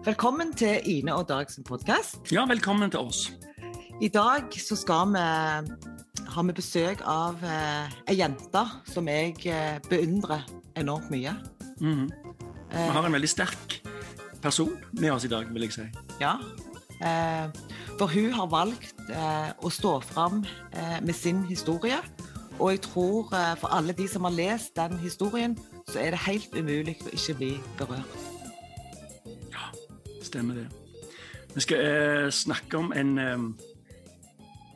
Velkommen til Ine og Dag sin podkast. Ja, velkommen til oss. I dag så skal vi har vi besøk av eh, ei jente som jeg eh, beundrer enormt mye. Mhm. Vi har en veldig sterk person med oss i dag, vil jeg si. Ja. Eh, for hun har valgt eh, å stå fram eh, med sin historie. Og jeg tror eh, for alle de som har lest den historien, så er det helt umulig å ikke bli berørt. Stemmer det. Vi skal eh, snakke om en eh,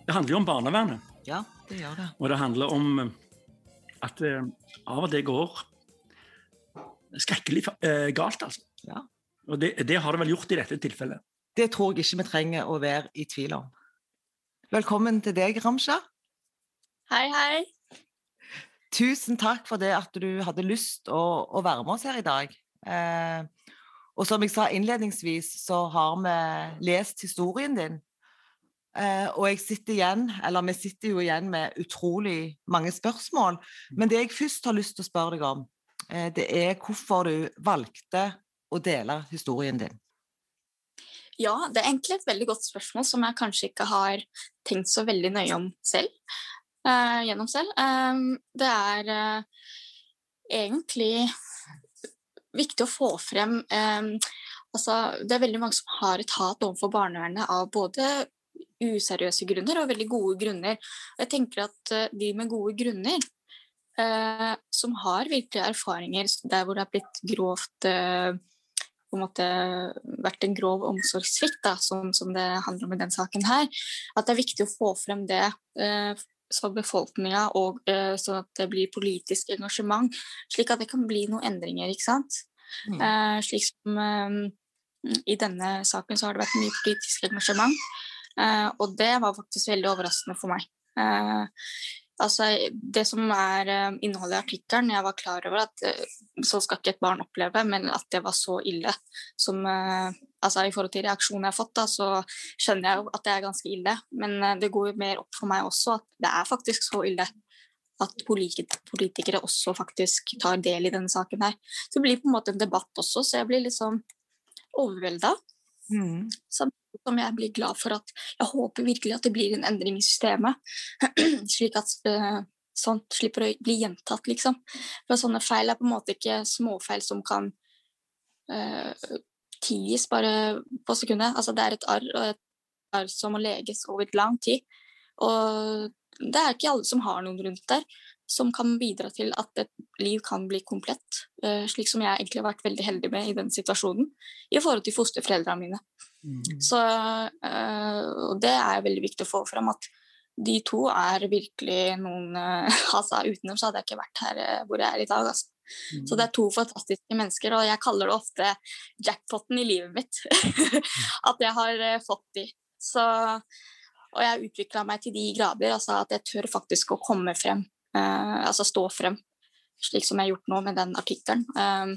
Det handler jo om barnevernet. Ja, det gjør det. Og det handler om eh, at eh, av og til går skrekkelig eh, galt, altså. Ja. Og det, det har det vel gjort i dette tilfellet. Det tror jeg ikke vi trenger å være i tvil om. Velkommen til deg, Ramsha. Hei, hei. Tusen takk for det at du hadde lyst å, å være med oss her i dag. Eh, og som jeg sa innledningsvis, så har vi lest historien din. Eh, og jeg sitter igjen, eller vi sitter jo igjen med utrolig mange spørsmål. Men det jeg først har lyst til å spørre deg om, eh, det er hvorfor du valgte å dele historien din. Ja, det er egentlig et veldig godt spørsmål som jeg kanskje ikke har tenkt så veldig nøye om selv. eh, gjennom selv. Um, det er eh, egentlig viktig å få frem um, altså, Det er veldig mange som har et hat overfor barnevernet av både useriøse grunner og veldig gode grunner. Jeg tenker at eh, de med gode grunner, eh, som har virkelige erfaringer der hvor det har blitt grovt eh, på en måte vært en grov omsorgssvikt, sånn som det handler om i den saken her, at det er viktig å få frem det eh, for befolkninga, og eh, sånn at det blir politisk engasjement, slik at det kan bli noen endringer, ikke sant. Mm. Eh, slik som eh, i denne saken så har det vært mye politisk engasjement, eh, og det var faktisk veldig overraskende for meg. Altså, det som er eh, innholdet i artikkelen, jeg var klar over at eh, så skal ikke et barn oppleve, men at det var så ille som eh, altså I forhold til reaksjonen jeg har fått, da, så skjønner jeg jo at det er ganske ille. Men det går jo mer opp for meg også at det er faktisk så ille at politikere også faktisk tar del i denne saken her. Så det blir på en måte en debatt også, så jeg blir litt sånn overvelda. Mm. Samtidig som jeg blir glad for at jeg håper virkelig at det blir en endring i systemet, slik at eh, sånt slipper å bli gjentatt, liksom. For sånne feil er på en måte ikke småfeil som kan uh, tilgis bare på sekundet. Altså, det er et arr, og et arr som må leges over lang tid. Og det er ikke alle som har noen rundt der som kan bidra til at et liv kan bli komplett, eh, slik som jeg egentlig har vært veldig heldig med i den situasjonen, i forhold til fosterforeldrene mine. Så eh, det er veldig viktig å få fram at de to er virkelig noen eh, altså Uten dem så hadde jeg ikke vært her hvor jeg er i dag. Altså. Så det er to fantastiske mennesker, og jeg kaller det ofte jackpoten i livet mitt. at jeg har fått de. Så, og jeg har utvikla meg til de grader altså at jeg tør faktisk å komme frem, altså stå frem, slik som jeg har gjort nå med den artikkelen. Um,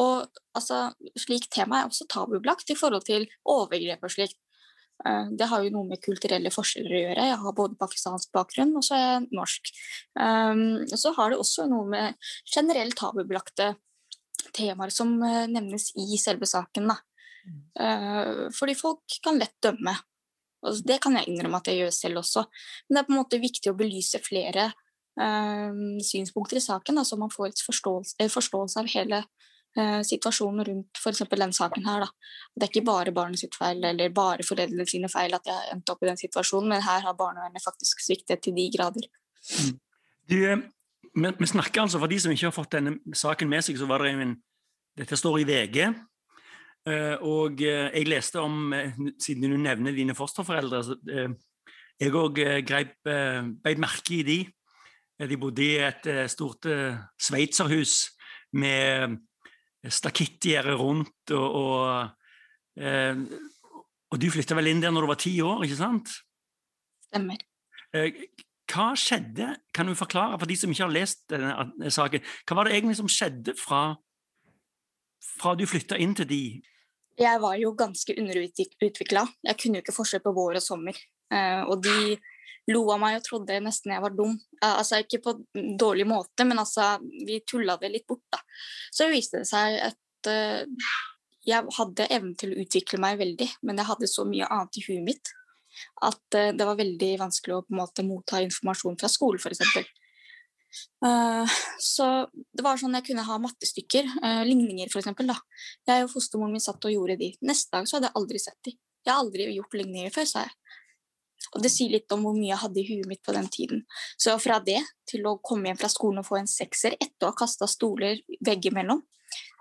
og altså, slik tema er også tabubelagt i forhold til overgrep og slikt. Eh, Det har jo noe med kulturelle forskjeller å gjøre. Jeg har både pakistansk bakgrunn og så er jeg norsk. Um, så har det også noe med generelt tabubelagte temaer som eh, nevnes i selve saken. Eh, fordi folk kan lett dømme. Og det kan jeg innrømme at jeg gjør selv også. Men det er på en måte viktig å belyse flere eh, synspunkter i saken, da, så man får et forståelse, eh, forståelse av hele eh, situasjonen rundt f.eks. den saken her. Da. Det er ikke bare barnet sitt feil eller bare foreldrene sine feil at jeg endt opp i den situasjonen, men her har barnevernet faktisk sviktet til de grader. Du, eh, vi, snakker altså, For de som ikke har fått denne saken med seg, så var det en Dette står i VG. eh, Og eh, jeg leste om, eh, siden du nevner dine fosterforeldre eh, Jeg òg greip eh, beit merke i de. Eh, De bodde i et eh, stort eh, sveitserhus med stakittgjerde rundt, og, og, eh, og du flytta vel inn der når du var ti år, ikke sant? Stemmer. Eh, Hva skjedde? Kan du forklare for de som ikke har lest denne eh, saken, hva var det egentlig som skjedde fra, fra du flytta inn til de? Jeg var jo ganske underutvikla. Jeg kunne jo ikke forskjell på vår og sommer. Eh, og de lo av meg og trodde nesten jeg var dum. Eh, altså Ikke på dårlig måte, men altså, vi tulla det litt bort. da. Så viste det seg at uh, jeg hadde evnen til å utvikle meg veldig, men jeg hadde så mye annet i huet mitt at uh, det var veldig vanskelig å på en måte motta informasjon fra skolen, f.eks. Uh, så det var sånn jeg kunne ha mattestykker, uh, ligninger f.eks. Jeg og fostermoren min satt og gjorde de. Neste dag så hadde jeg aldri sett de. Jeg har aldri gjort ligninger før, sa jeg. Og det sier litt om hvor mye jeg hadde i huet mitt på den tiden. Så fra det til å komme hjem fra skolen og få en sekser etter å ha kasta stoler veggimellom,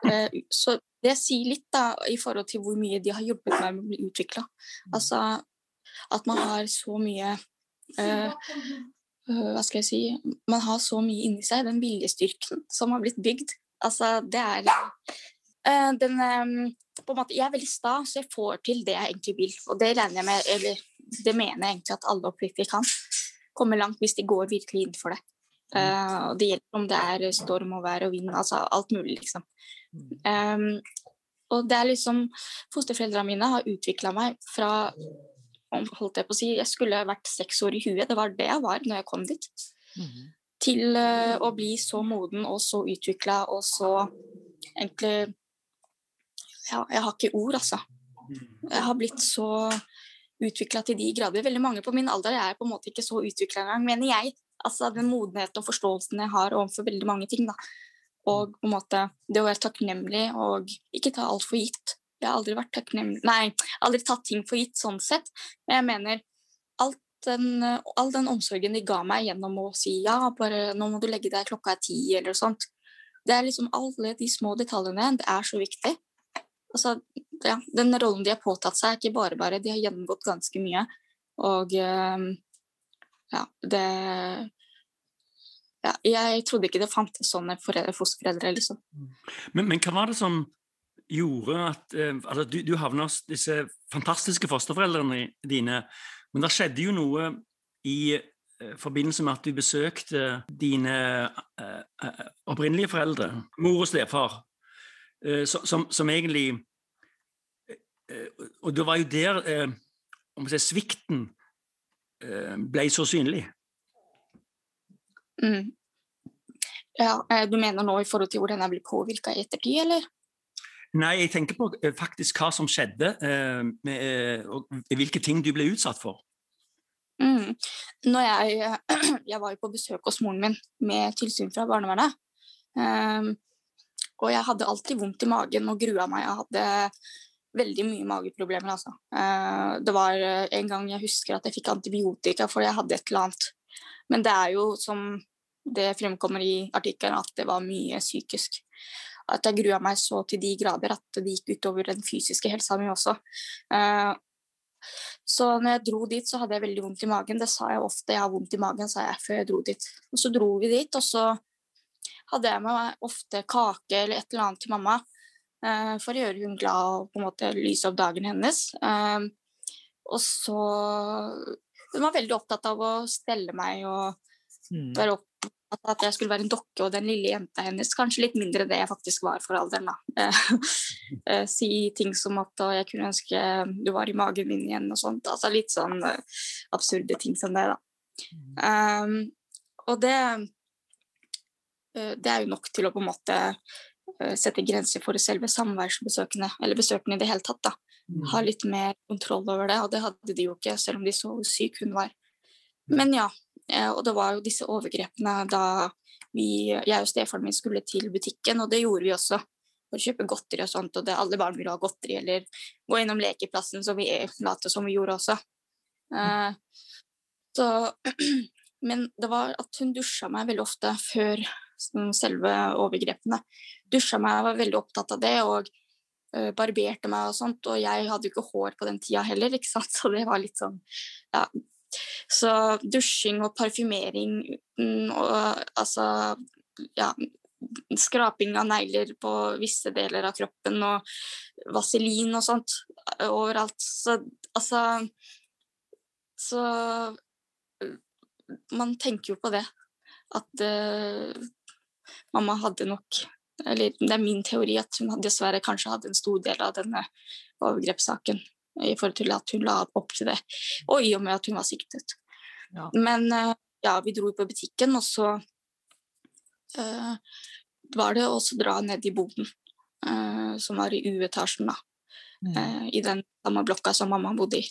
uh, så det sier litt da i forhold til hvor mye de har hjulpet meg med å bli utvikla. Altså at man har så mye uh, hva skal jeg si Man har så mye inni seg, den viljestyrken som har blitt bygd. Altså, det er uh, den um, på en måte, Jeg er veldig sta, så jeg får til det jeg egentlig vil. Og det regner jeg med, eller det mener jeg egentlig at alle oppriktig kan. Komme langt hvis de går virkelig inn for det. Uh, og det gjelder om det er storm og vær og vind, altså alt mulig, liksom. Um, og det er liksom Fosterforeldrene mine har utvikla meg fra holdt jeg på å si, jeg skulle vært seks år i huet, det var det jeg var når jeg kom dit. Mm. Til uh, å bli så moden og så utvikla og så egentlig ja, Jeg har ikke ord, altså. Jeg har blitt så utvikla til de grader. Veldig mange på min alder er på en måte ikke så utvikla engang, mener jeg. Altså Den modenheten og forståelsen jeg har overfor veldig mange ting. da. Og på en måte det å være takknemlig og ikke ta alt for gitt. Jeg har aldri vært takknemlig Nei, aldri tatt ting for gitt sånn sett. Men jeg mener den, all den omsorgen de ga meg gjennom å si ja, bare nå må du legge deg klokka er ti, eller sånt. Det er liksom alle de små detaljene. Det er så viktig. Altså, ja, den rollen de har påtatt seg, er ikke bare bare. De har gjennomgått ganske mye. Og ehm, ja, det ja, Jeg trodde ikke det fantes sånne fosterforeldre, liksom. Men, men hva var det som gjorde at eh, altså, du, du havna hos disse fantastiske fosterforeldrene dine. Men det skjedde jo noe i eh, forbindelse med at du besøkte dine eh, eh opprinnelige foreldre, mor og stefar, eh, som, som, egentlig eh, Og det var jo der om si, svikten ble så synlig. Mm. Ja, Du mener nå i forhold til hvordan jeg blir påvirka i ettertid, eller? Nei, jeg tenker på eh, faktisk hva som skjedde, eh, med, eh, og hvilke ting du ble utsatt for. Mm. Når jeg, jeg var jo på besøk hos moren min med tilsyn fra barnevernet. Um, og jeg hadde alltid vondt i magen og grua meg. Jeg hadde veldig mye mageproblemer, altså. Uh, det var en gang jeg husker at jeg fikk antibiotika fordi jeg hadde et eller annet. Men det er jo som det fremkommer i artikkelen, at det var mye psykisk at jeg grua meg så til de grader at det gikk utover den fysiske helsa mi også. Uh, så når jeg dro dit, så hadde jeg veldig vondt i magen. Det sa jeg ofte. Jeg har vondt i magen, sa jeg før jeg dro dit. Og så dro vi dit, og så hadde jeg med meg ofte kake eller et eller annet til mamma. Uh, for å gjøre hun glad og på en måte lyse opp dagen hennes. Uh, og så Hun var veldig opptatt av å stelle meg og mm. være opp, at jeg skulle være en dokke og den lille jenta hennes. Kanskje litt mindre det jeg faktisk var for alderen. da. Eh, eh, si ting som at jeg kunne ønske du var i magen min igjen og sånt. Altså litt sånn absurde ting som det, da. Um, og det Det er jo nok til å på en måte uh, sette grenser for selve samværsbesøkene, eller besøkene i det hele tatt. da. Ha litt mer kontroll over det, og det hadde de jo ikke, selv om de så hvor syk hun var. Men ja, Eh, og det var jo disse overgrepene da vi, jeg og stefaren min skulle til butikken, og det gjorde vi også. For å kjøpe godteri og sånt, og det, alle barn ville ha godteri, eller gå innom lekeplassen, som vi lot som vi gjorde også. Uh, så, men det var at hun dusja meg veldig ofte før selve overgrepene. Dusja meg, var veldig opptatt av det, og uh, barberte meg og sånt. Og jeg hadde jo ikke hår på den tida heller, ikke sant? så det var litt sånn ja, så dusjing og parfymering og altså ja, skraping av negler på visse deler av kroppen og vaselin og sånt overalt. Så altså Så man tenker jo på det. At mamma hadde nok Eller det er min teori at hun dessverre kanskje hadde en stor del av denne overgrepssaken i forhold til at hun la opp til det. Og i og med at hun var siktet. Ja. Men eh, ja, vi dro på butikken, og så uh, var det også dra ned i boden. Uh, som var i U-etasjen, da. Mm. Uh, I den samme blokka som mamma bodde i.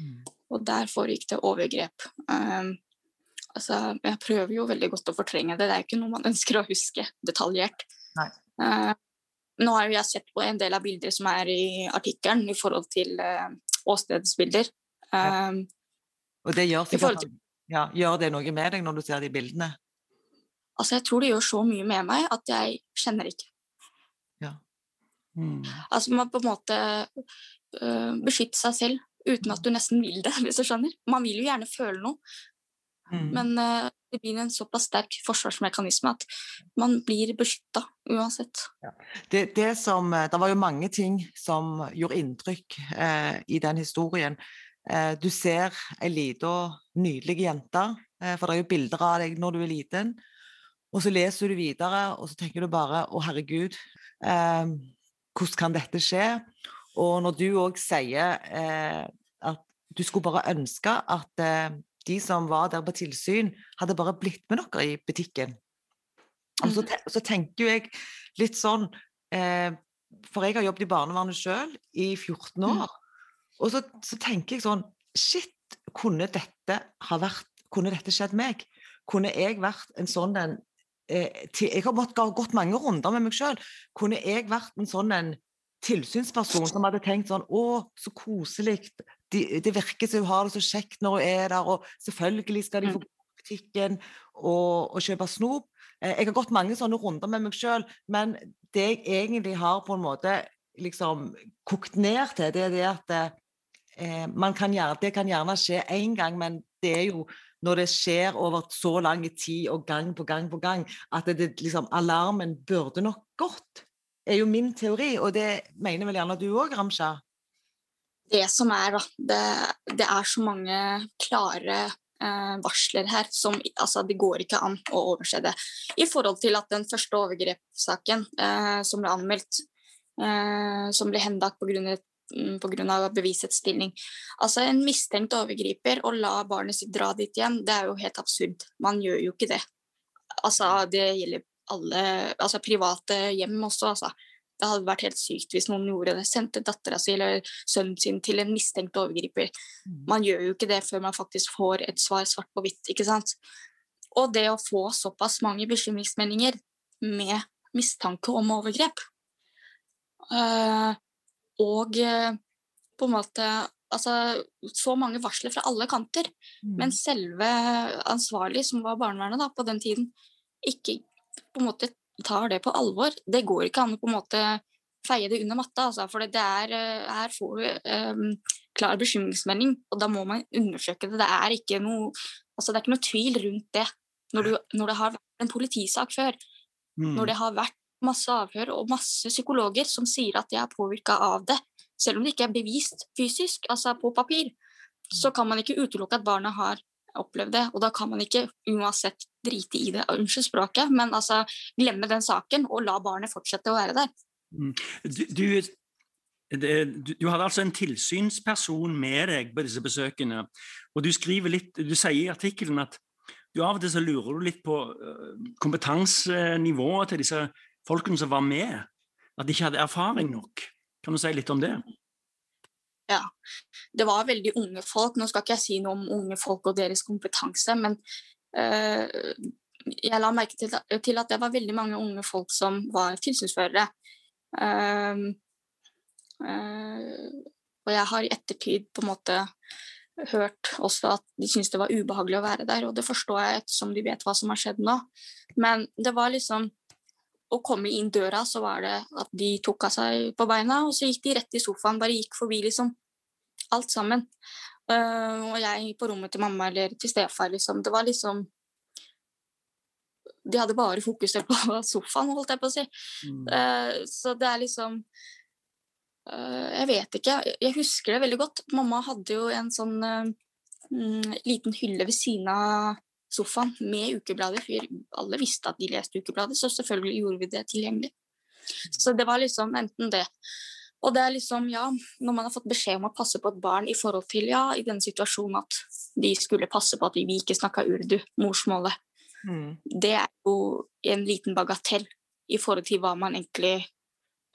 Mm. Og der foregikk det overgrep. Um, altså, jeg prøver jo veldig godt å fortrenge det, det er jo ikke noe man ønsker å huske detaljert. Uh, nå har jo jeg sett på en del av bilder som er i artikkelen i forhold til uh, åstedsbilder. Um, Og det gjør, forhold ja, gjør det noe med deg når du ser de bildene? altså, jeg tror det gjør så mye med meg at jeg kjenner ikke. Mm. Altså, man på en måte uh, beskytter seg selv uten at du nesten vil det, hvis du skjønner. Man vil jo gjerne føle noe, Mm. men uh, det blir en såpass sterk forsvarsmekanisme at man blir beskytta uansett. det, det, som, eh, det var jo mange ting som gjorde inntrykk eh, i den historien. Eh, du ser ei lita, nydelig jente, eh, for det er jo bilder av deg når du er liten. Og så leser du videre, og så tenker du bare å herregud, eh, hvordan kan dette skje? Og når du òg sier eh, at du skulle bare ønske at de som var der på tilsyn, hadde bare blitt med dere i butikken. Og så, Mhm. te så tenker jo jeg litt sånn eh, For jeg har jobbet i barnevernet sjøl i 14 Mm. år. Og så, så tenker jeg sånn Shit, kunne dette ha vært Kunne dette skjedd meg? Kunne jeg vært en sånn en eh, Jeg har gått mange runder med meg sjøl. Kunne jeg vært en sånn en tilsynsperson som hadde tenkt sånn Å, så koselig. De, det virker som hun har det så kjekt når hun er der, og selvfølgelig skal de Mm. få gå på butikken og, og kjøpe snop. Eh, Jeg har gått mange sånne runder med meg sjøl, men det jeg egentlig har på en måte liksom kokt ned til, det er det at eh, man kan gjerne, det kan gjerne skje én gang, men det er jo når det skjer over så lang tid og gang på gang på gang, at det, det, liksom, alarmen burde nok gått. er jo min teori, og det mener vel gjerne du òg, Ramsha? Det som er, da, det, det er så mange klare eh, varsler her som altså, det går ikke an å overse det. I forhold til at den første overgrepssaken eh, som ble anmeldt, eh, som ble henlagt pga. Pga. bevisets stilling. Altså En mistenkt overgriper å la barnet sitt dra dit igjen, det er jo helt absurd. Man gjør jo ikke det. Altså Det gjelder alle altså private hjem også. altså. Det hadde vært helt sykt hvis noen gjorde det. Sendte dattera si eller sønnen sin til en mistenkt overgriper. Man gjør jo ikke det før man faktisk får et svar svart på hvitt. ikke sant? Og det å få såpass mange bekymringsmeldinger med mistanke om overgrep uh, Og uh, på en måte Altså så mange varsler fra alle kanter. Mm. Men selve ansvarlig, som var barnevernet da, på den tiden, ikke på en måte tar det på alvor. Det går ikke an å på en måte feie det under matta, altså, for det er, eh, her får du um, klar bekymringsmelding, og da må man undersøke det. Det er ikke noe, altså, det er ikke noe tvil rundt det. Når, du, når det har vært en politisak før, Mm. når det har vært masse avhør og masse psykologer som sier at de er påvirka av det, selv om det ikke er bevist fysisk, altså på papir, så kan man ikke utelukke at barna har opplevd det. Og da kan man ikke uansett drite i det, unnskyld språket, men altså glemme den saken og la barnet fortsette å være der. Du, du, du, du hadde altså en tilsynsperson med deg på disse besøkene. Og du skriver litt, du sier i artikkelen at du av og til så lurer du litt på øh, kompetansenivået til disse folkene som var med. At de ikke hadde erfaring nok. Kan du si litt om det? Det var veldig unge folk. Nå skal ikke jeg si noe om unge folk og deres kompetanse, men uh, jeg la merke til, til at det var veldig mange unge folk som var tilsynsførere. Uh, uh, og jeg har i ettertid på en måte hørt også at de syntes det var ubehagelig å være der, og det forstår jeg ettersom de vet hva som har skjedd nå. Men det var liksom Å komme inn døra, så var det at de tok av seg på beina, og så gikk de rett i sofaen. Bare gikk forbi, liksom. Alt sammen. Uh, og jeg på rommet til mamma eller til stefar, liksom. Det var liksom De hadde bare fokusert på sofaen, holdt jeg på å si. Mm. Uh, så det er liksom uh, Jeg vet ikke. Jeg husker det veldig godt. Mamma hadde jo en sånn mm, liten hylle ved siden av sofaen med ukebladet, For alle visste at de leste ukebladet, så selvfølgelig gjorde vi det tilgjengelig. Så det var liksom enten det. Og det er liksom, ja, når man har fått beskjed om å passe på et barn i forhold til, ja, i denne situasjonen at de skulle passe på at vi ikke snakka urdu, morsmålet, Mm. det er jo en liten bagatell i forhold til hva man egentlig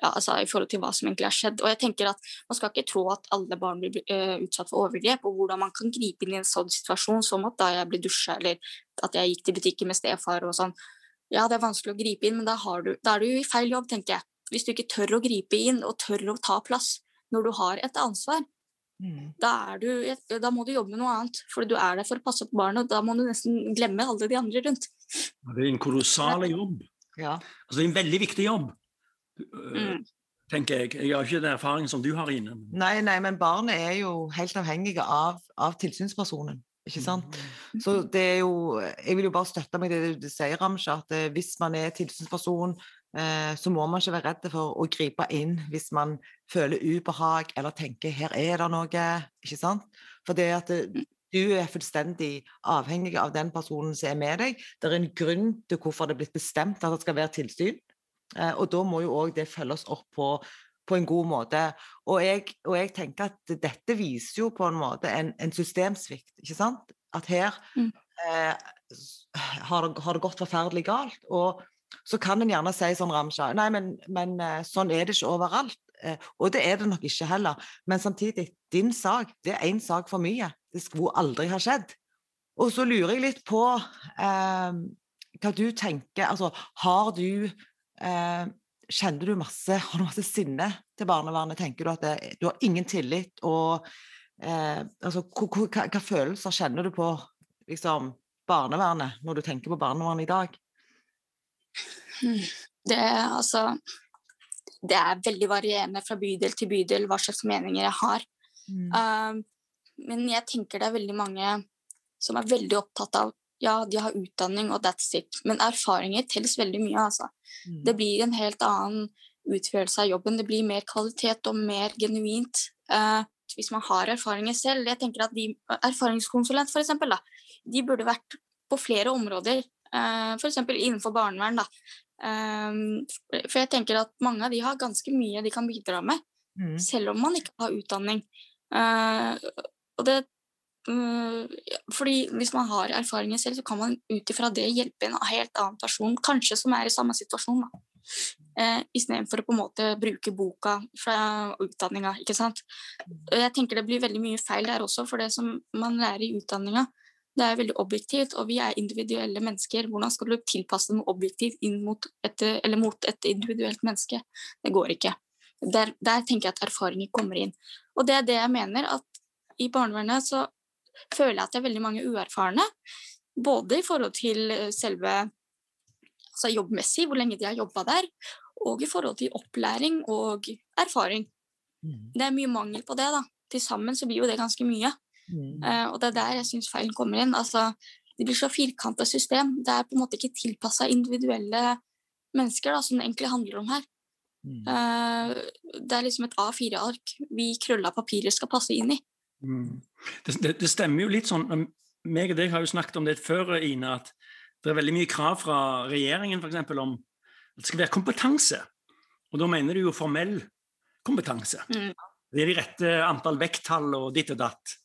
ja, altså i forhold til hva som egentlig har skjedd. Og jeg tenker at Man skal ikke tro at alle barn blir uh, utsatt for overgrep, og hvordan man kan gripe inn i en sånn situasjon, som at da jeg ble dusja, eller at jeg gikk til butikken med stefar og sånn. Ja, det er vanskelig å gripe inn, men da, du, da er du i feil jobb, tenker jeg. Hvis du ikke tør å gripe inn og tør å ta plass når du har et ansvar, mm. da, du, da, må du jobbe med noe annet. For du er der for å passe på barnet, og da må du nesten glemme alle de andre rundt. Det er en kolossal jobb. Ja. Altså, det er en veldig viktig jobb. Mm. tenker jeg. Jeg har ikke den erfaringen som du har, Ine. Nei, nei, men barnet er jo helt avhengig av, av tilsynspersonen. Ikke sant? Mm. Så det er jo Jeg vil jo bare støtte meg til det du sier, Ramsha, at eh, hvis man er tilsynsperson, eh, så må man ikke være redd for å gripe inn hvis man føler ubehag eller tenker 'her er det noe'. Ikke sant? For det at eh, du er fullstendig avhengig av den personen som er med deg. Det er en grunn til hvorfor det er blitt bestemt at det skal være tilsyn. Eh, og da må jo òg det følges opp på, på en god måte. Og jeg, og jeg, tenker at dette viser jo på en måte en, en systemsvikt, ikke sant? At her mm. eh, har, det, har, det, gått forferdelig galt. Og så kan en gjerne si sånn Ramsha Nei, men, men eh, sånn er det ikke overalt. Eh, og det er det nok ikke heller. Men samtidig, din sak, det er én sak for mye. Det skulle aldri ha skjedd. Og så lurer jeg litt på eh, hva du tenker. Altså, har du Eh, kjenner du masse, har du masse sinne til barnevernet? Tenker du at det, du har ingen tillit? Og eh, altså, hva, følelser kjenner du på liksom, barnevernet, når du tenker på barnevernet i dag? Det er altså Det er veldig varierende fra bydel til bydel hva slags meninger jeg har. Mm. Uh, men jeg tenker det er veldig mange som er veldig opptatt av ja, de har utdanning og that's it. Men erfaringer telles veldig mye, altså. Mm. Det blir en helt annen utførelse av jobben. Det blir mer kvalitet og mer genuint uh, hvis man har erfaringer selv. Jeg tenker at de, Erfaringskonsulent, for eksempel, da, de burde vært på flere områder. Eh, F.eks. innenfor barnevern. da. Um, for jeg tenker at mange av de har ganske mye de kan bidra med, mm. selv om man ikke har utdanning. Uh, og det fordi Hvis man har erfaringer selv, så kan man ut ifra det hjelpe en helt annen person, kanskje som er i samme situasjon. da. Eh, Istedenfor å på en måte bruke boka fra utdanninga. ikke sant? Jeg tenker det blir veldig mye feil der også, for det som man lærer i utdanninga, det er veldig objektivt, og vi er individuelle mennesker. Hvordan skal du tilpasse noe objektivt inn mot et, mot et individuelt menneske? Det går ikke. Der, der tenker jeg at erfaringer kommer inn. Og det er det jeg mener, at i barnevernet så føler jeg at det er veldig mange uerfarne. Både i forhold til eh, selve altså jobbmessig, hvor lenge de har jobba der, og i forhold til opplæring og erfaring. Mm. Det er mye mangel på det. da. Til sammen så blir jo det ganske mye. Mm. Uh, og det er der jeg syns feilen kommer inn. Altså, det blir så firkanta system. Det er på en måte ikke tilpassa individuelle mennesker, da, som det egentlig handler om her. Mm. Uh, det er liksom et A4-ark vi krølla papirer skal passe inn i. Mm. Det, det, det, stemmer jo litt sånn meg og deg har jo snakket om det før, Ine, at det er veldig mye krav fra regjeringen for eksempel, om at det skal være kompetanse. Og da mener du jo formell kompetanse. Mm. Det er de rette antall vekttall og ditt og datt.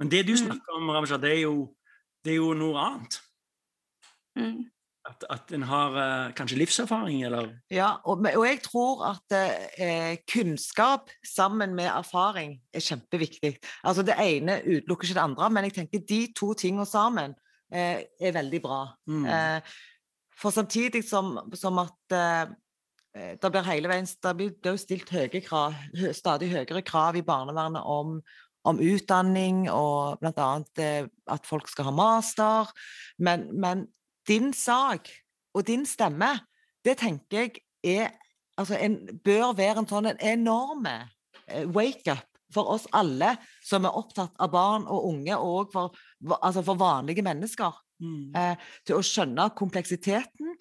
Men det du mm. snakker om, Ramsha, det, det, er jo noe annet. Mm. At, at en har uh, kanskje livserfaring, eller? Ja, og, og jeg tror at uh, kunnskap sammen med erfaring er kjempeviktig. Altså Det ene utelukker ikke det andre, men jeg tenker de to tingene sammen uh, er veldig bra. Mm. for samtidig som, som at det blir hele veien det blir, jo stilt høye krav, stadig høyere krav i barnevernet om, om utdanning, og bl.a. at folk skal ha master. Men, men din sak og din stemme, det tenker jeg er, altså en, bør være en sånn en enorm eh, wake-up for oss alle som er opptatt av barn og unge, og for, altså for vanlige mennesker. Mm. Eh, til å skjønne kompleksiteten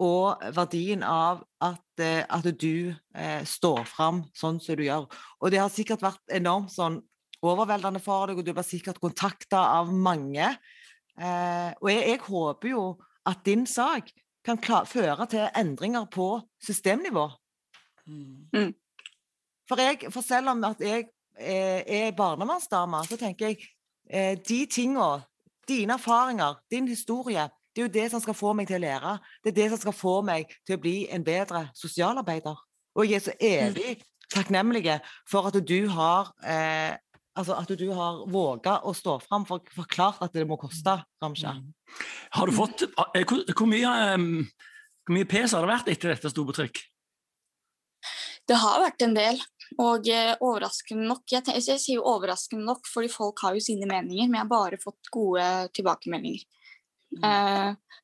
og verdien av at, eh, at du eh, står fram sånn som du gjør. Og det har sikkert vært enormt sånn overveldende for deg, og du blir sikkert kontakta av mange. Eh, og jeg, jeg, håper jo at din sak kan føre til endringer på systemnivå. Mm. mm. For, jeg, for, selv om at jeg er, er barnevernsdame, så tenker jeg eh, de tingene, dine erfaringer, din historie, det er jo det som skal få meg til å lære. Det er det som skal få meg til å bli en bedre sosialarbeider. Og jeg er så evig takknemlig for at du har eh, altså at du har våga å stå fram for forklart at det må koste, Ramsha. Mm. Har du fått eh, Hvor, hvor mye, um, hvor mye pes har det vært etter dette sto på trykk? Det har vært en del. Og eh, overraskende nok jeg, tenker, jeg, sier jo overraskende nok, fordi folk har jo sine meninger, men jeg har bare fått gode tilbakemeldinger. Mm. Eh,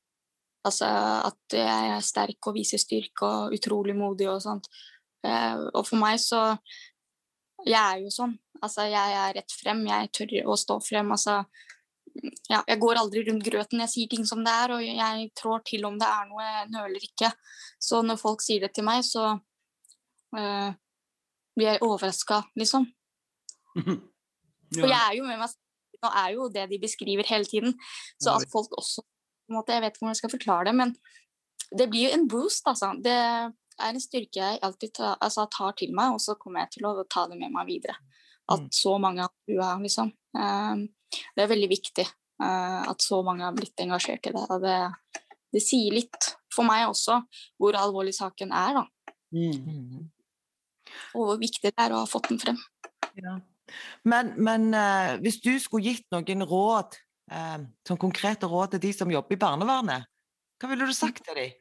altså at jeg er sterk og viser styrke og utrolig modig og sånt. Eh, og for meg så Jeg er jo sånn. Altså jeg er rett frem, jeg tør å stå frem. altså ja, jeg går aldri rundt grøten. Jeg sier ting som det er, og jeg trår til om det er noe, jeg nøler ikke. Så når folk sier det til meg, så øh, blir jeg overraska, liksom. ja. For jeg er jo med meg Nå er jo det de beskriver hele tiden. Så at folk også måte, Jeg vet ikke hvordan jeg skal forklare det, men det blir jo en boost, altså. Det er en styrke jeg alltid tar, altså, tar til meg, og så kommer jeg til å ta det med meg videre. At mm. så mange har trua, liksom. Um, det er veldig viktig uh, at så mange har blitt engasjert i det. Og det, det sier litt for meg også hvor alvorlig saken er, da. Mm og hvor viktig det er å ha fått den frem. Ja. Men, men uh, hvis du skulle gitt noen råd, sånn konkrete råd til de som jobber i barnevernet, hva ville du sagt til dem?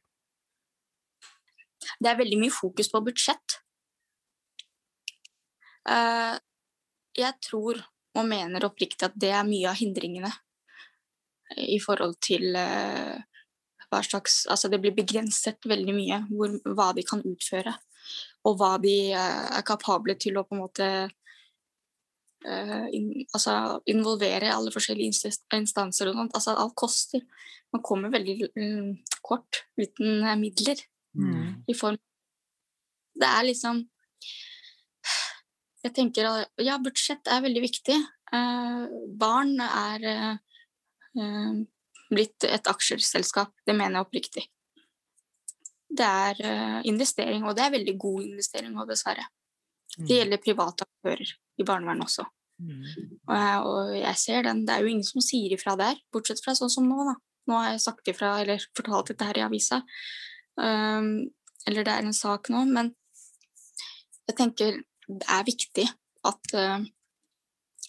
Det er veldig mye fokus på budsjett. Uh, jeg tror og mener oppriktig at det er mye av hindringene i forhold til hva slags Altså det blir begrenset veldig mye hvor, hva de kan utføre og hva de eh, er kapable til å på en måte in, altså, involvere alle forskjellige instanser og sånt. Altså, alt koster. Man kommer veldig um, kort uten midler mm. i form Det er liksom Jeg tenker at ja, budsjett er veldig viktig. Eh, barn er blitt et aksjeselskap. Det mener jeg oppriktig det er eh, investering, og det er veldig god investering òg, dessverre. Mm. Det gjelder private aktører i barnevernet også. Mm. Og, jeg, og, jeg ser den. Det er jo ingen som sier ifra der, bortsett fra sånn som nå, da. Nå har jeg sagt ifra, eller fortalt dette her i avisa. Um, eller det er en sak nå, men jeg tenker det er viktig at uh,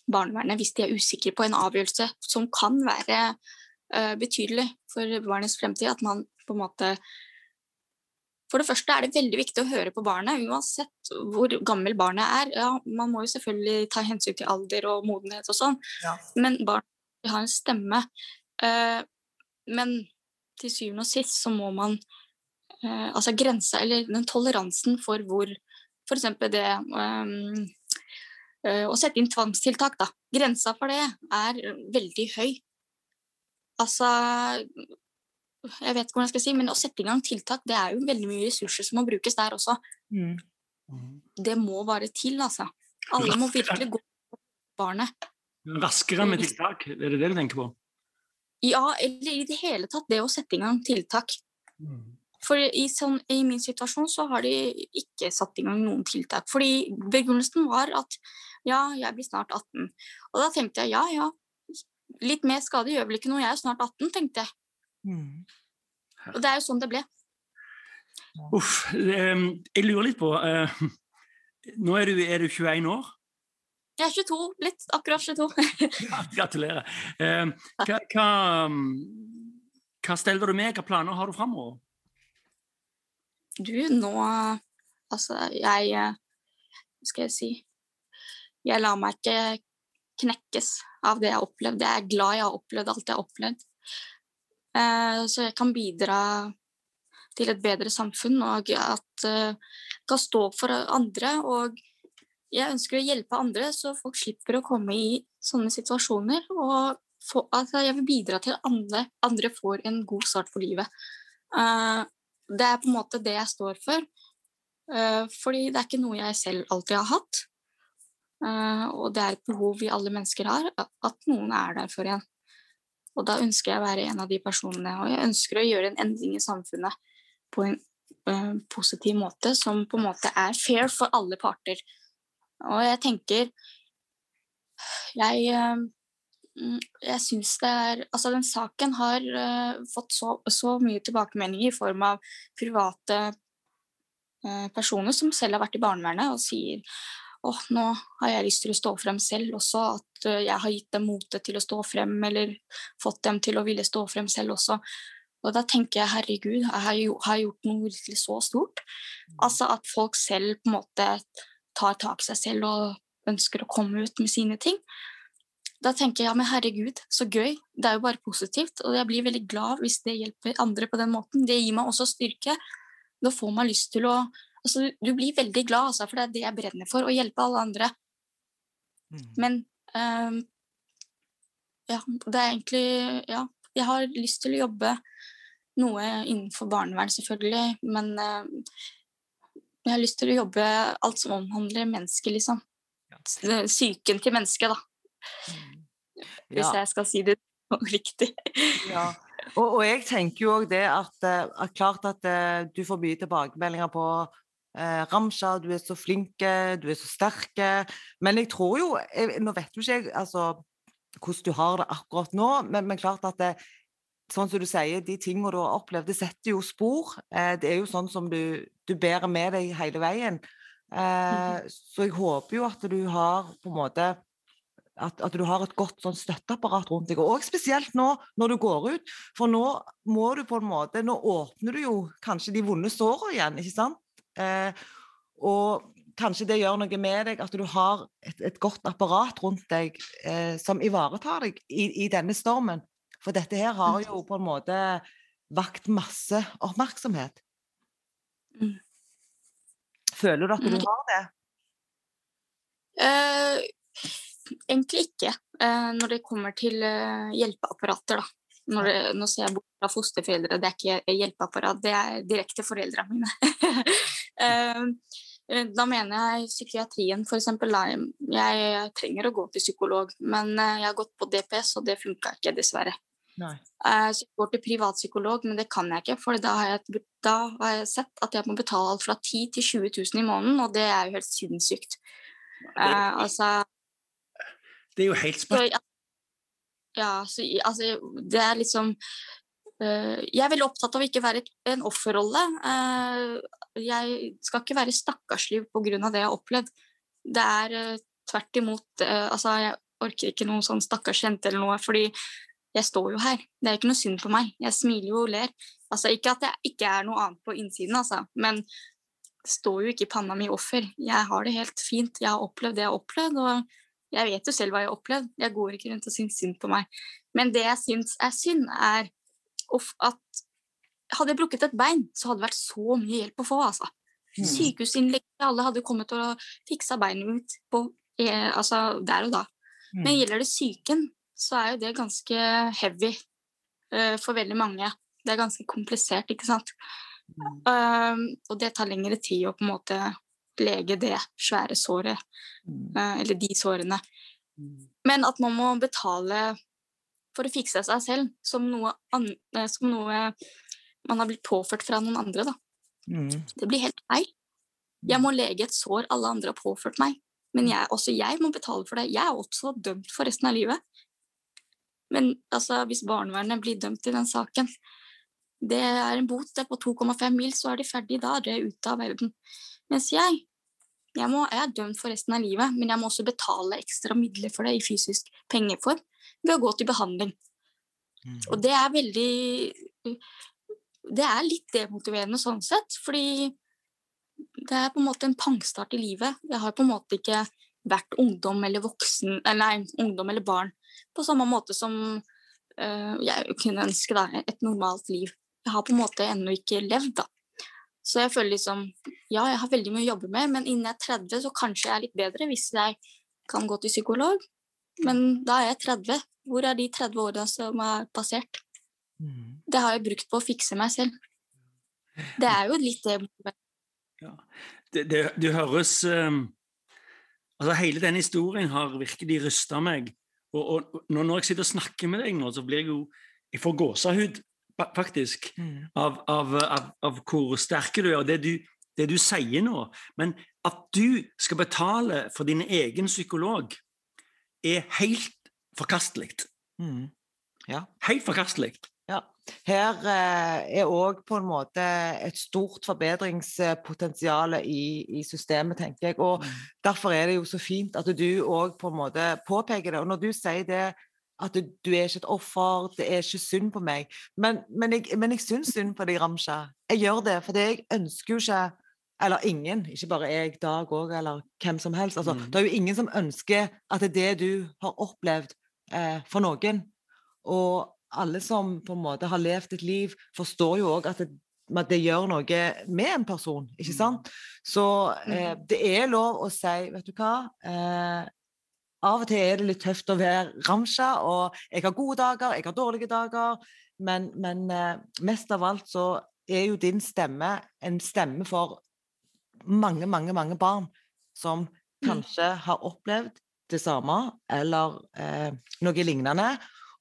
barnevernet, hvis de er usikre på en avgjørelse som kan være uh, betydelig for barnets fremtid, at man på en måte for det første er det veldig viktig å høre på barnet, uansett hvor gammel barnet er. Ja, man må jo selvfølgelig ta hensyn til alder og modenhet og sånn, ja. men barn har en stemme. Uh, men til syvende og sist så må man uh, Altså grensa, eller den toleransen for hvor F.eks. det um, å sette inn tvangstiltak, da. Grensa for det er veldig høy. Altså jeg vet ikke hvordan jeg skal si, men å sette i gang tiltak, det er jo veldig mye ressurser som må brukes der også. Mm. Det må bare til, altså. Alle må virkelig gå på barnet. Raskere med tiltak, er det det du tenker på? Ja, eller i det hele tatt det å sette i gang tiltak. Mm. For i, sånn, i, min situasjon så har de ikke satt i gang noen tiltak. Fordi begrunnelsen var at ja, jeg blir snart 18. Og da tenkte jeg ja, ja, litt mer skade gjør vel ikke noe, jeg er snart 18, tenkte jeg. Mm. Og det er jo sånn det ble. Uff. Jeg lurer litt på uh, Nå er du, er du 21 år? Jeg er 22. Litt. akkurat 22. Gratulerer. Uh, hva, hva, hva, steller du med? Hva planer har du framover? Du, nå Altså, jeg Hva skal jeg si Jeg lar meg ikke knekkes av det jeg har opplevd. Jeg er glad jeg har opplevd alt jeg har opplevd. Eh, så jeg kan bidra til et bedre samfunn, og at jeg eh, kan stå for andre. Og jeg ønsker å hjelpe andre, så folk slipper å komme i sånne situasjoner. Og få, altså jeg vil bidra til at andre, andre, får en god start på livet. Eh, det er på en måte det jeg står for. Fordi det er ikke noe jeg selv alltid har hatt. Og det er et behov vi alle mennesker har, at noen er der for en. Og da ønsker jeg å være en av de personene. Og jeg ønsker å gjøre en endring i samfunnet på en uh, positiv måte, som på en måte er fair for alle parter. Og jeg tenker Jeg, uh, jeg syns det er Altså, den saken har uh, fått så, så, mye tilbakemeldinger i form av private uh, personer som selv har vært i barnevernet og sier åh, nå har jeg lyst til å stå frem selv også, at uh, jeg har gitt dem motet til å stå frem, eller fått dem til å ville stå frem selv også. Og da tenker jeg herregud, jeg har jeg gjort noe virkelig så stort? Altså at folk selv på en måte tar tak i seg selv og ønsker å komme ut med sine ting. Da tenker jeg ja, men herregud, så gøy. Det er jo bare positivt. Og jeg blir veldig glad hvis det hjelper andre på den måten. Det gir meg også styrke. Da får man lyst til å altså, Du blir veldig glad, altså, for det er det jeg brenner for, å hjelpe alle andre. Mm. Men um, ja, det er egentlig Ja, jeg har lyst til å jobbe noe innenfor barnevern, selvfølgelig, men uh, jeg har lyst til å jobbe alt som omhandler mennesket, liksom. Psyken til mennesket, da. Mm. Hvis jeg skal si det riktig. Ja. Og, og, jeg tenker jo òg det at, eh, at, klart at uh, du får mye tilbakemeldinger på eh, Ramsha, du er så flink, du er så sterk. Men jeg tror jo jeg, Nå vet jo ikke jeg altså, hvordan du har det akkurat nå, men, men klart at det, sånn som du sier, de tingene du har opplevd, det setter jo spor. Eh, det er jo sånn som du, du bærer med deg hele veien. Eh, mhm. så jeg håper jo at du har på en måte at, at, du har et godt sånn støtteapparat rundt deg. Og spesielt nå når du går ut. For nå må du på en måte Nå åpner du jo kanskje de vonde sårene igjen, ikke sant? Eh, og kanskje det gjør noe med deg at du har et, et godt apparat rundt deg eh, som ivaretar deg i, i, denne stormen. For dette her har jo på en måte vakt masse oppmerksomhet. Mm. Føler du at du mm. har det? Uh, egentlig ikke, uh, når det kommer til uh, hjelpeapparater, da. Når nå ser jeg bort fra fosterforeldre, det er ikke hjelpeapparat, det er direkte foreldrene mine. da mener jeg psykiatrien, f.eks. Jeg, jeg trenger å gå til psykolog, men jeg har gått på DPS, og det funka ikke, dessverre. Nei. så jeg går til privatpsykolog, men det kan jeg ikke. For da har jeg, da har jeg sett at jeg må betale alt fra 10 til 20 000 i måneden, og det er jo helt sinnssykt. Eh, altså Det er jo helt sprøtt. Ja, så, altså Det er liksom uh, Jeg er veldig opptatt av å ikke være et, en offerrolle. jeg skal ikke være stakkarsliv pga. det jeg har opplevd. Det er tvert imot Altså, jeg orker ikke noen sånn stakkars jente eller noe, fordi jeg står jo her. Det er ikke noe synd på meg. Jeg smiler jo og ler. Altså, ikke at jeg ikke er noe annet på innsiden, altså, men det står jo ikke i panna mi offer. Jeg har det helt fint. Jeg har opplevd det jeg har opplevd, og jeg vet jo selv hva jeg har opplevd. Jeg går ikke rundt og syns synd på meg. Men det jeg syns er synd, er at hadde jeg brukket et bein, så hadde det vært så mye hjelp å få, altså. Mm. Sykehusinnlegg, alle hadde kommet og fiksa beinet ut på, eh, altså, der og da. Mm. Men gjelder det psyken, så er jo det ganske heavy uh, for veldig mange. Det er ganske komplisert, ikke sant. Mm. Uh, og det tar lengre tid å på en måte lege det svære såret, uh, eller de sårene. Mm. Men at man må betale for å fikse seg selv som noe, som noe man har blitt påført fra noen andre, da. Mm. Det blir helt feil. Jeg må lege et sår alle andre har påført meg. Men jeg, også jeg må betale for det. Jeg er også dømt for resten av livet. Men altså, hvis barnevernet blir dømt i den saken Det er en bot på 2,5 mil, så er de ferdige da. Det er ute av verden. Mens jeg jeg, må, jeg, er dømt for resten av livet, men jeg må også betale ekstra midler for det i fysisk pengeform ved å gå til behandling. Mm. Og det er veldig Det er litt demotiverende sånn sett, fordi det er på en måte en pangstart i livet. Jeg har på en måte ikke vært ungdom eller voksen, eller nei, ungdom eller barn på samme måte som uh, jeg kunne ønske da, et normalt liv. Jeg har på en måte ennå ikke levd, da. Så jeg føler liksom Ja, jeg har veldig mye å jobbe med, men innen jeg er 30, så kanskje jeg er litt bedre hvis jeg kan gå til psykolog. Men da er jeg 30. Hvor er de 30 åra som er passert? Mm. Det har jeg brukt på å fikse meg selv. Det er jo litt det ja. Det, det, det høres um, Altså, hele den historien har virkelig rysta meg. Og, og, når jeg sitter og snakker med deg nå, så blir jeg jo Jeg får gåsehud, faktisk, mm. av, av, av, av, hvor sterke du er, og det du, det du sier nå. Men at du skal betale for din egen psykolog, er helt forkastelig. Mm. Ja. Helt forkastelig. Ja. Her eh, er òg på en måte et stort forbedringspotensial i, i, systemet, tenker jeg. Og mm. derfor er det jo så fint at du òg på en måte påpeker det. Og når du sier det at du, du er ikke et offer, det er ikke synd på meg. Men, men jeg, men jeg syns synd på deg, Ramsha. Jeg gjør det, for jeg ønsker jo ikke eller ingen, ikke bare jeg, Dag òg, eller hvem som helst. Altså, mm. Det er jo ingen som ønsker at det er det du har opplevd, eh, for noen. Og alle som på en måte har levd et liv, forstår jo òg at, at, det gjør noe med en person, ikke mm. sant? Så eh, mm. det er lov å si, vet du hva eh, Av og til er det litt tøft å være ramsja, og jeg har gode dager, jeg har dårlige dager, men, men eh, mest av alt så er jo din stemme en stemme for mange, mange, mange barn som mm. kanskje har opplevd det samme eller eh, noe lignende.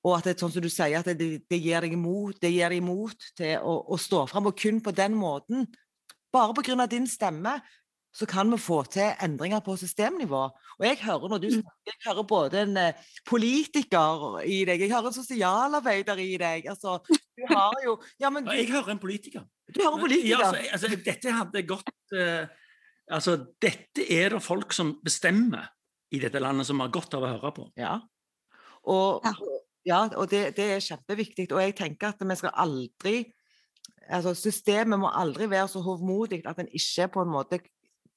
Og at det, sånn som du sier, at det, det gir deg imot, det gir deg imot til å, å stå fram. Og kun på den måten, bare pga. din stemme, så kan vi få til endringer på systemnivå. Og jeg hører når du mm. snakker, jeg hører både en eh, politiker i deg, jeg hører en sosialarbeider i deg. Altså, du har jo ja, du, Jeg hører en politiker. Du hører en politiker. Ja, altså, altså, dette hadde gått uh, Altså, dette er det folk som bestemmer i dette landet, som har godt av å høre på. Ja, og, ja, og det, det, er kjempeviktig. Og jeg tenker at vi skal aldri altså Systemet må aldri være så hovmodig at en ikke på en måte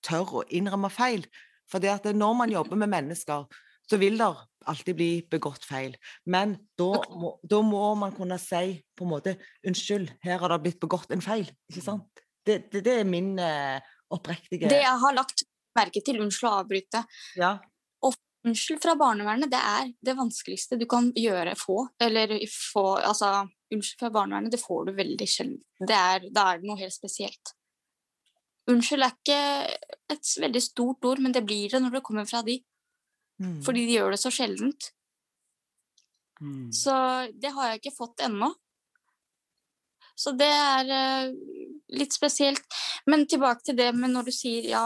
tør å innrømme feil. For det at når man jobber med mennesker, så vil det alltid bli begått feil. Men da må, da må man kunne si på en måte unnskyld, her har det blitt begått en feil. ikke sant? Det, det, det er min eh, oppriktige Det jeg har lagt merke til, unnskyld å avbryte, ja. unnskyld fra barnevernet, det er det vanskeligste du kan gjøre, få. Eller få Altså, unnskyld fra barnevernet, det får du veldig sjelden. Da er det noe helt spesielt. Unnskyld er ikke et veldig stort ord, men det blir det når det kommer fra de. Mm. Fordi de gjør det så sjeldent. Mm. Så det har jeg ikke fått ennå. Så det er uh, litt spesielt. Men tilbake til det med når du sier ja,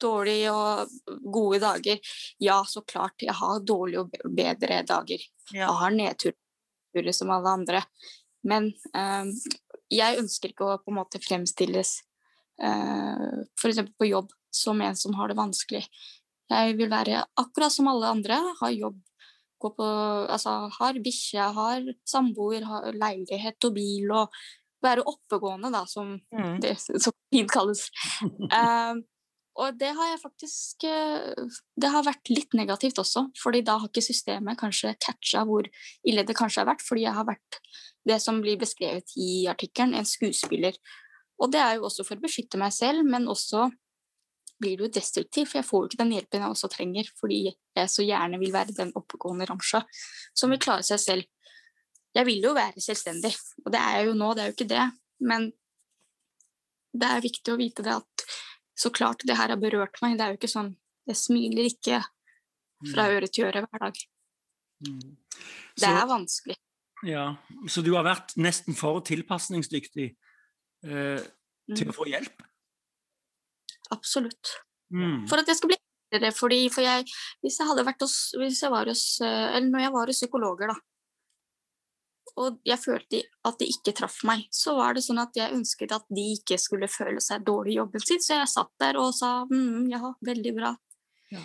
dårlige og gode dager. Ja, så klart. Jeg har dårlige og bedre dager. Ja. Jeg har nedturer som alle andre. Men um, jeg ønsker ikke å på en måte fremstilles uh, f.eks. på jobb som en som har det vanskelig. Jeg vil være akkurat som alle andre, ha jobb, gå på, altså, har bikkje, har samboer, har leilighet og bil og være oppegående, da, som mm. det så fint kalles. um, og det har jeg faktisk eh, Det har vært litt negativt også, fordi da har ikke systemet kanskje catcha hvor ille det kanskje har vært, fordi jeg har vært det som blir beskrevet i artikkelen, en skuespiller. Og det er jo også for å beskytte meg selv, men også blir det jo destruktivt, for jeg får jo ikke den hjelpen jeg også trenger, fordi jeg så gjerne vil være den oppegående ramsja som vil klare seg selv. Jeg vil jo være selvstendig, og det er jeg jo nå, det er jo ikke det. Men det er viktig å vite det at så klart det her har berørt meg. Det er jo ikke sånn Jeg smiler ikke fra mm. øre til øre hver dag. Mm. Det er vanskelig. Ja, Så du har vært nesten for tilpasningsdyktig eh, til mm. å få hjelp? Absolutt. Mm. For at jeg skal bli enklere. Fordi, for jeg, hvis jeg hadde vært hos, hvis jeg var hos, eh, eller når jeg var hos psykologer, da, og jeg følte at de ikke traff meg, så var det sånn at jeg ønsket at de ikke skulle føle seg dårlig i jobben sin, så jeg satt der og sa mm, ja, veldig bra. Ja.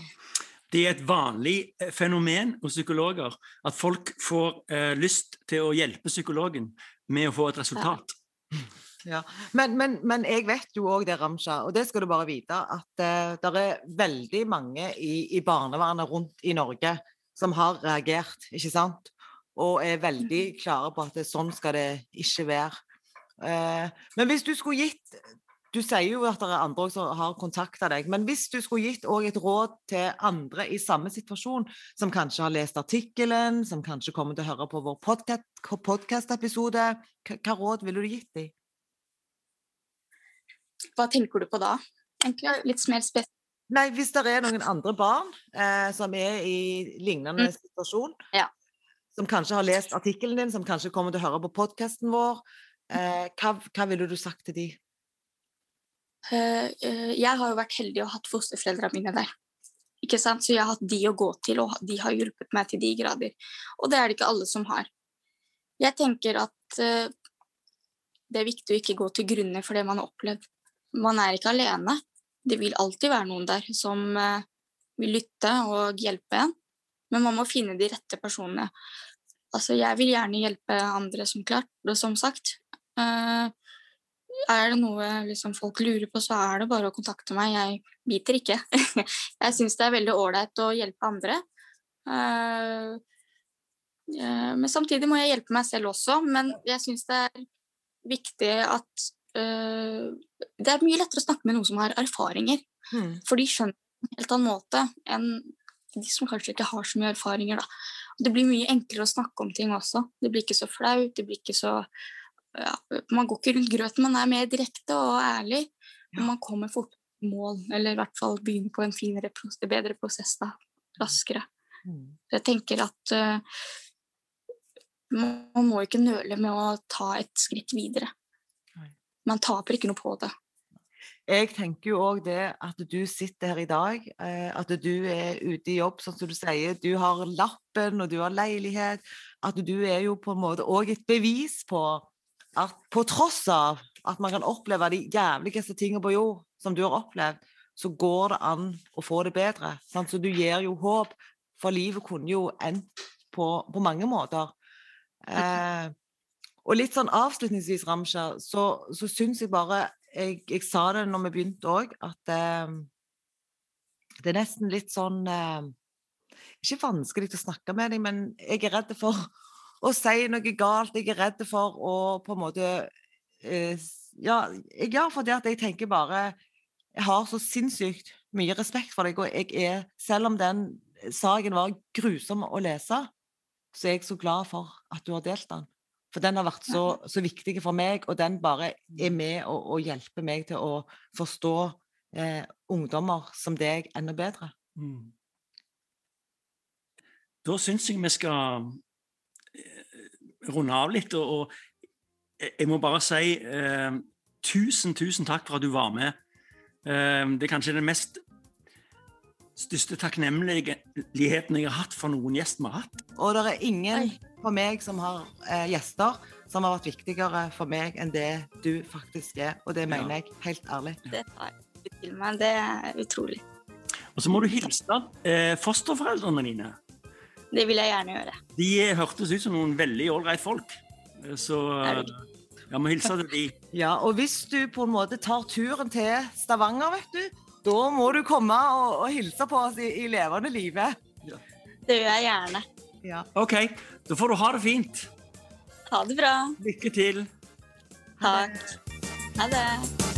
Det er et vanlig eh, fenomen hos psykologer at folk får eh, lyst til å hjelpe psykologen med å få et resultat. Ja. Ja. Men, men, men, jeg vet jo òg det, Ramsha, og det skal du bare vite, at uh, det er veldig mange i, i barnevernet rundt i Norge som har reagert, ikke sant? og er veldig mm. klare på at det, sånn skal det ikke være. Uh, men hvis du skulle gitt Du sier jo at det er andre som har kontakta deg, men hvis du skulle gitt et råd til andre i samme situasjon, som kanskje har lest artikkelen, som kanskje kommer til å høre på vår podkast-episode, hva råd ville du gitt dem? Hva tenker du på da, egentlig? Litt mer spesielt? Nei, Hvis det er noen andre barn eh, som er i lignende mm. situasjon, ja som kanskje har lest artikkelen din, som kanskje kommer til å høre på podkasten vår. Eh, hva, hva ville du sagt til de? Uh, uh, jeg har jo vært heldig og hatt fosterforeldrene mine der. Ikke sant? Så jeg har hatt de å gå til, og de har hjulpet meg til de grader. Og det er det ikke alle som har. Jeg tenker at eh, det er viktig å ikke gå til grunne for det man har opplevd. Man er ikke alene. Det vil alltid være noen der som eh, vil lytte og hjelpe en, men man må finne de rette personene. Altså, jeg vil gjerne hjelpe andre, som klart, og som sagt. Eh, er det noe liksom, folk lurer på, så er det bare å kontakte meg. Jeg biter ikke. jeg syns det er veldig ålreit å hjelpe andre. Uh, men samtidig må jeg hjelpe meg selv også. Men jeg syns det er viktig at Det er mye lettere å snakke med noen som har erfaringer. Mm. For de skjønner på en helt annen måte enn de som kanskje ikke har så mye erfaringer. Da. Det blir mye enklere å snakke om ting også. Det blir ikke så flaut, det blir ikke så ja, Man går ikke rundt grøten, man er mer direkte og ærlig. Og man kommer fort i mål, eller i hvert fall begynner på en finere, bedre prosess da, raskere. Mm. Jeg tenker at uh, man må ikke nøle med å ta et skritt videre. Man taper ikke noe på det. Jeg tenker jo òg det at du sitter her i dag, eh, at du er ute i jobb, sånn som du sier. Du har lappen, og du har leilighet. At du er jo på en måte òg et bevis på at på tross av at man kan oppleve de jævligste tingene på jord som du har opplevd, så går det an å få det bedre. Sant? Så du gir jo håp, for livet kunne jo endt på, på mange måter. Eh, og litt sånn avslutningsvis, Ramsha, så, så syns jeg bare jeg, jeg, sa det når vi begynte òg, at eh, det er nesten litt sånn eh, Ikke vanskelig å snakke med deg, men jeg er redd for å si noe galt. Jeg er redd for å på en måte eh, Ja, jeg gjør fordi at jeg tenker bare Jeg har så sinnssykt mye respekt for deg, og jeg er Selv om den saken var grusom å lese, så er jeg så glad for at du har delt den. For den har vært så, så viktig for meg, og den bare er med og, og hjelper meg til å forstå eh, ungdommer som deg enda bedre. Mm. Da syns jeg vi skal runde av litt. Og, og jeg må bare si eh, tusen, tusen takk for at du var med. Eh, det er kanskje den mest største takknemligheten jeg har hatt for noen gjest vi har hatt. Og det er ingen for meg som har eh, gjester som har vært viktigere for meg enn det du faktisk er, og det mener ja. jeg helt ærlig. Det tar jeg til meg. Det er utrolig. Og så må du hilse eh, fosterforeldrene dine. Det vil jeg gjerne gjøre. De hørtes ut som noen veldig ålreit folk. Så jeg må hilse til de. Ja, og hvis du på en måte tar turen til Stavanger, vet du, da må du komme og, og hilse på oss i, i levende live. Ja. Det gjør jeg gjerne. Ja. OK. Da får du ha det fint. Ha det bra. Lykke til. Takk. Ha det.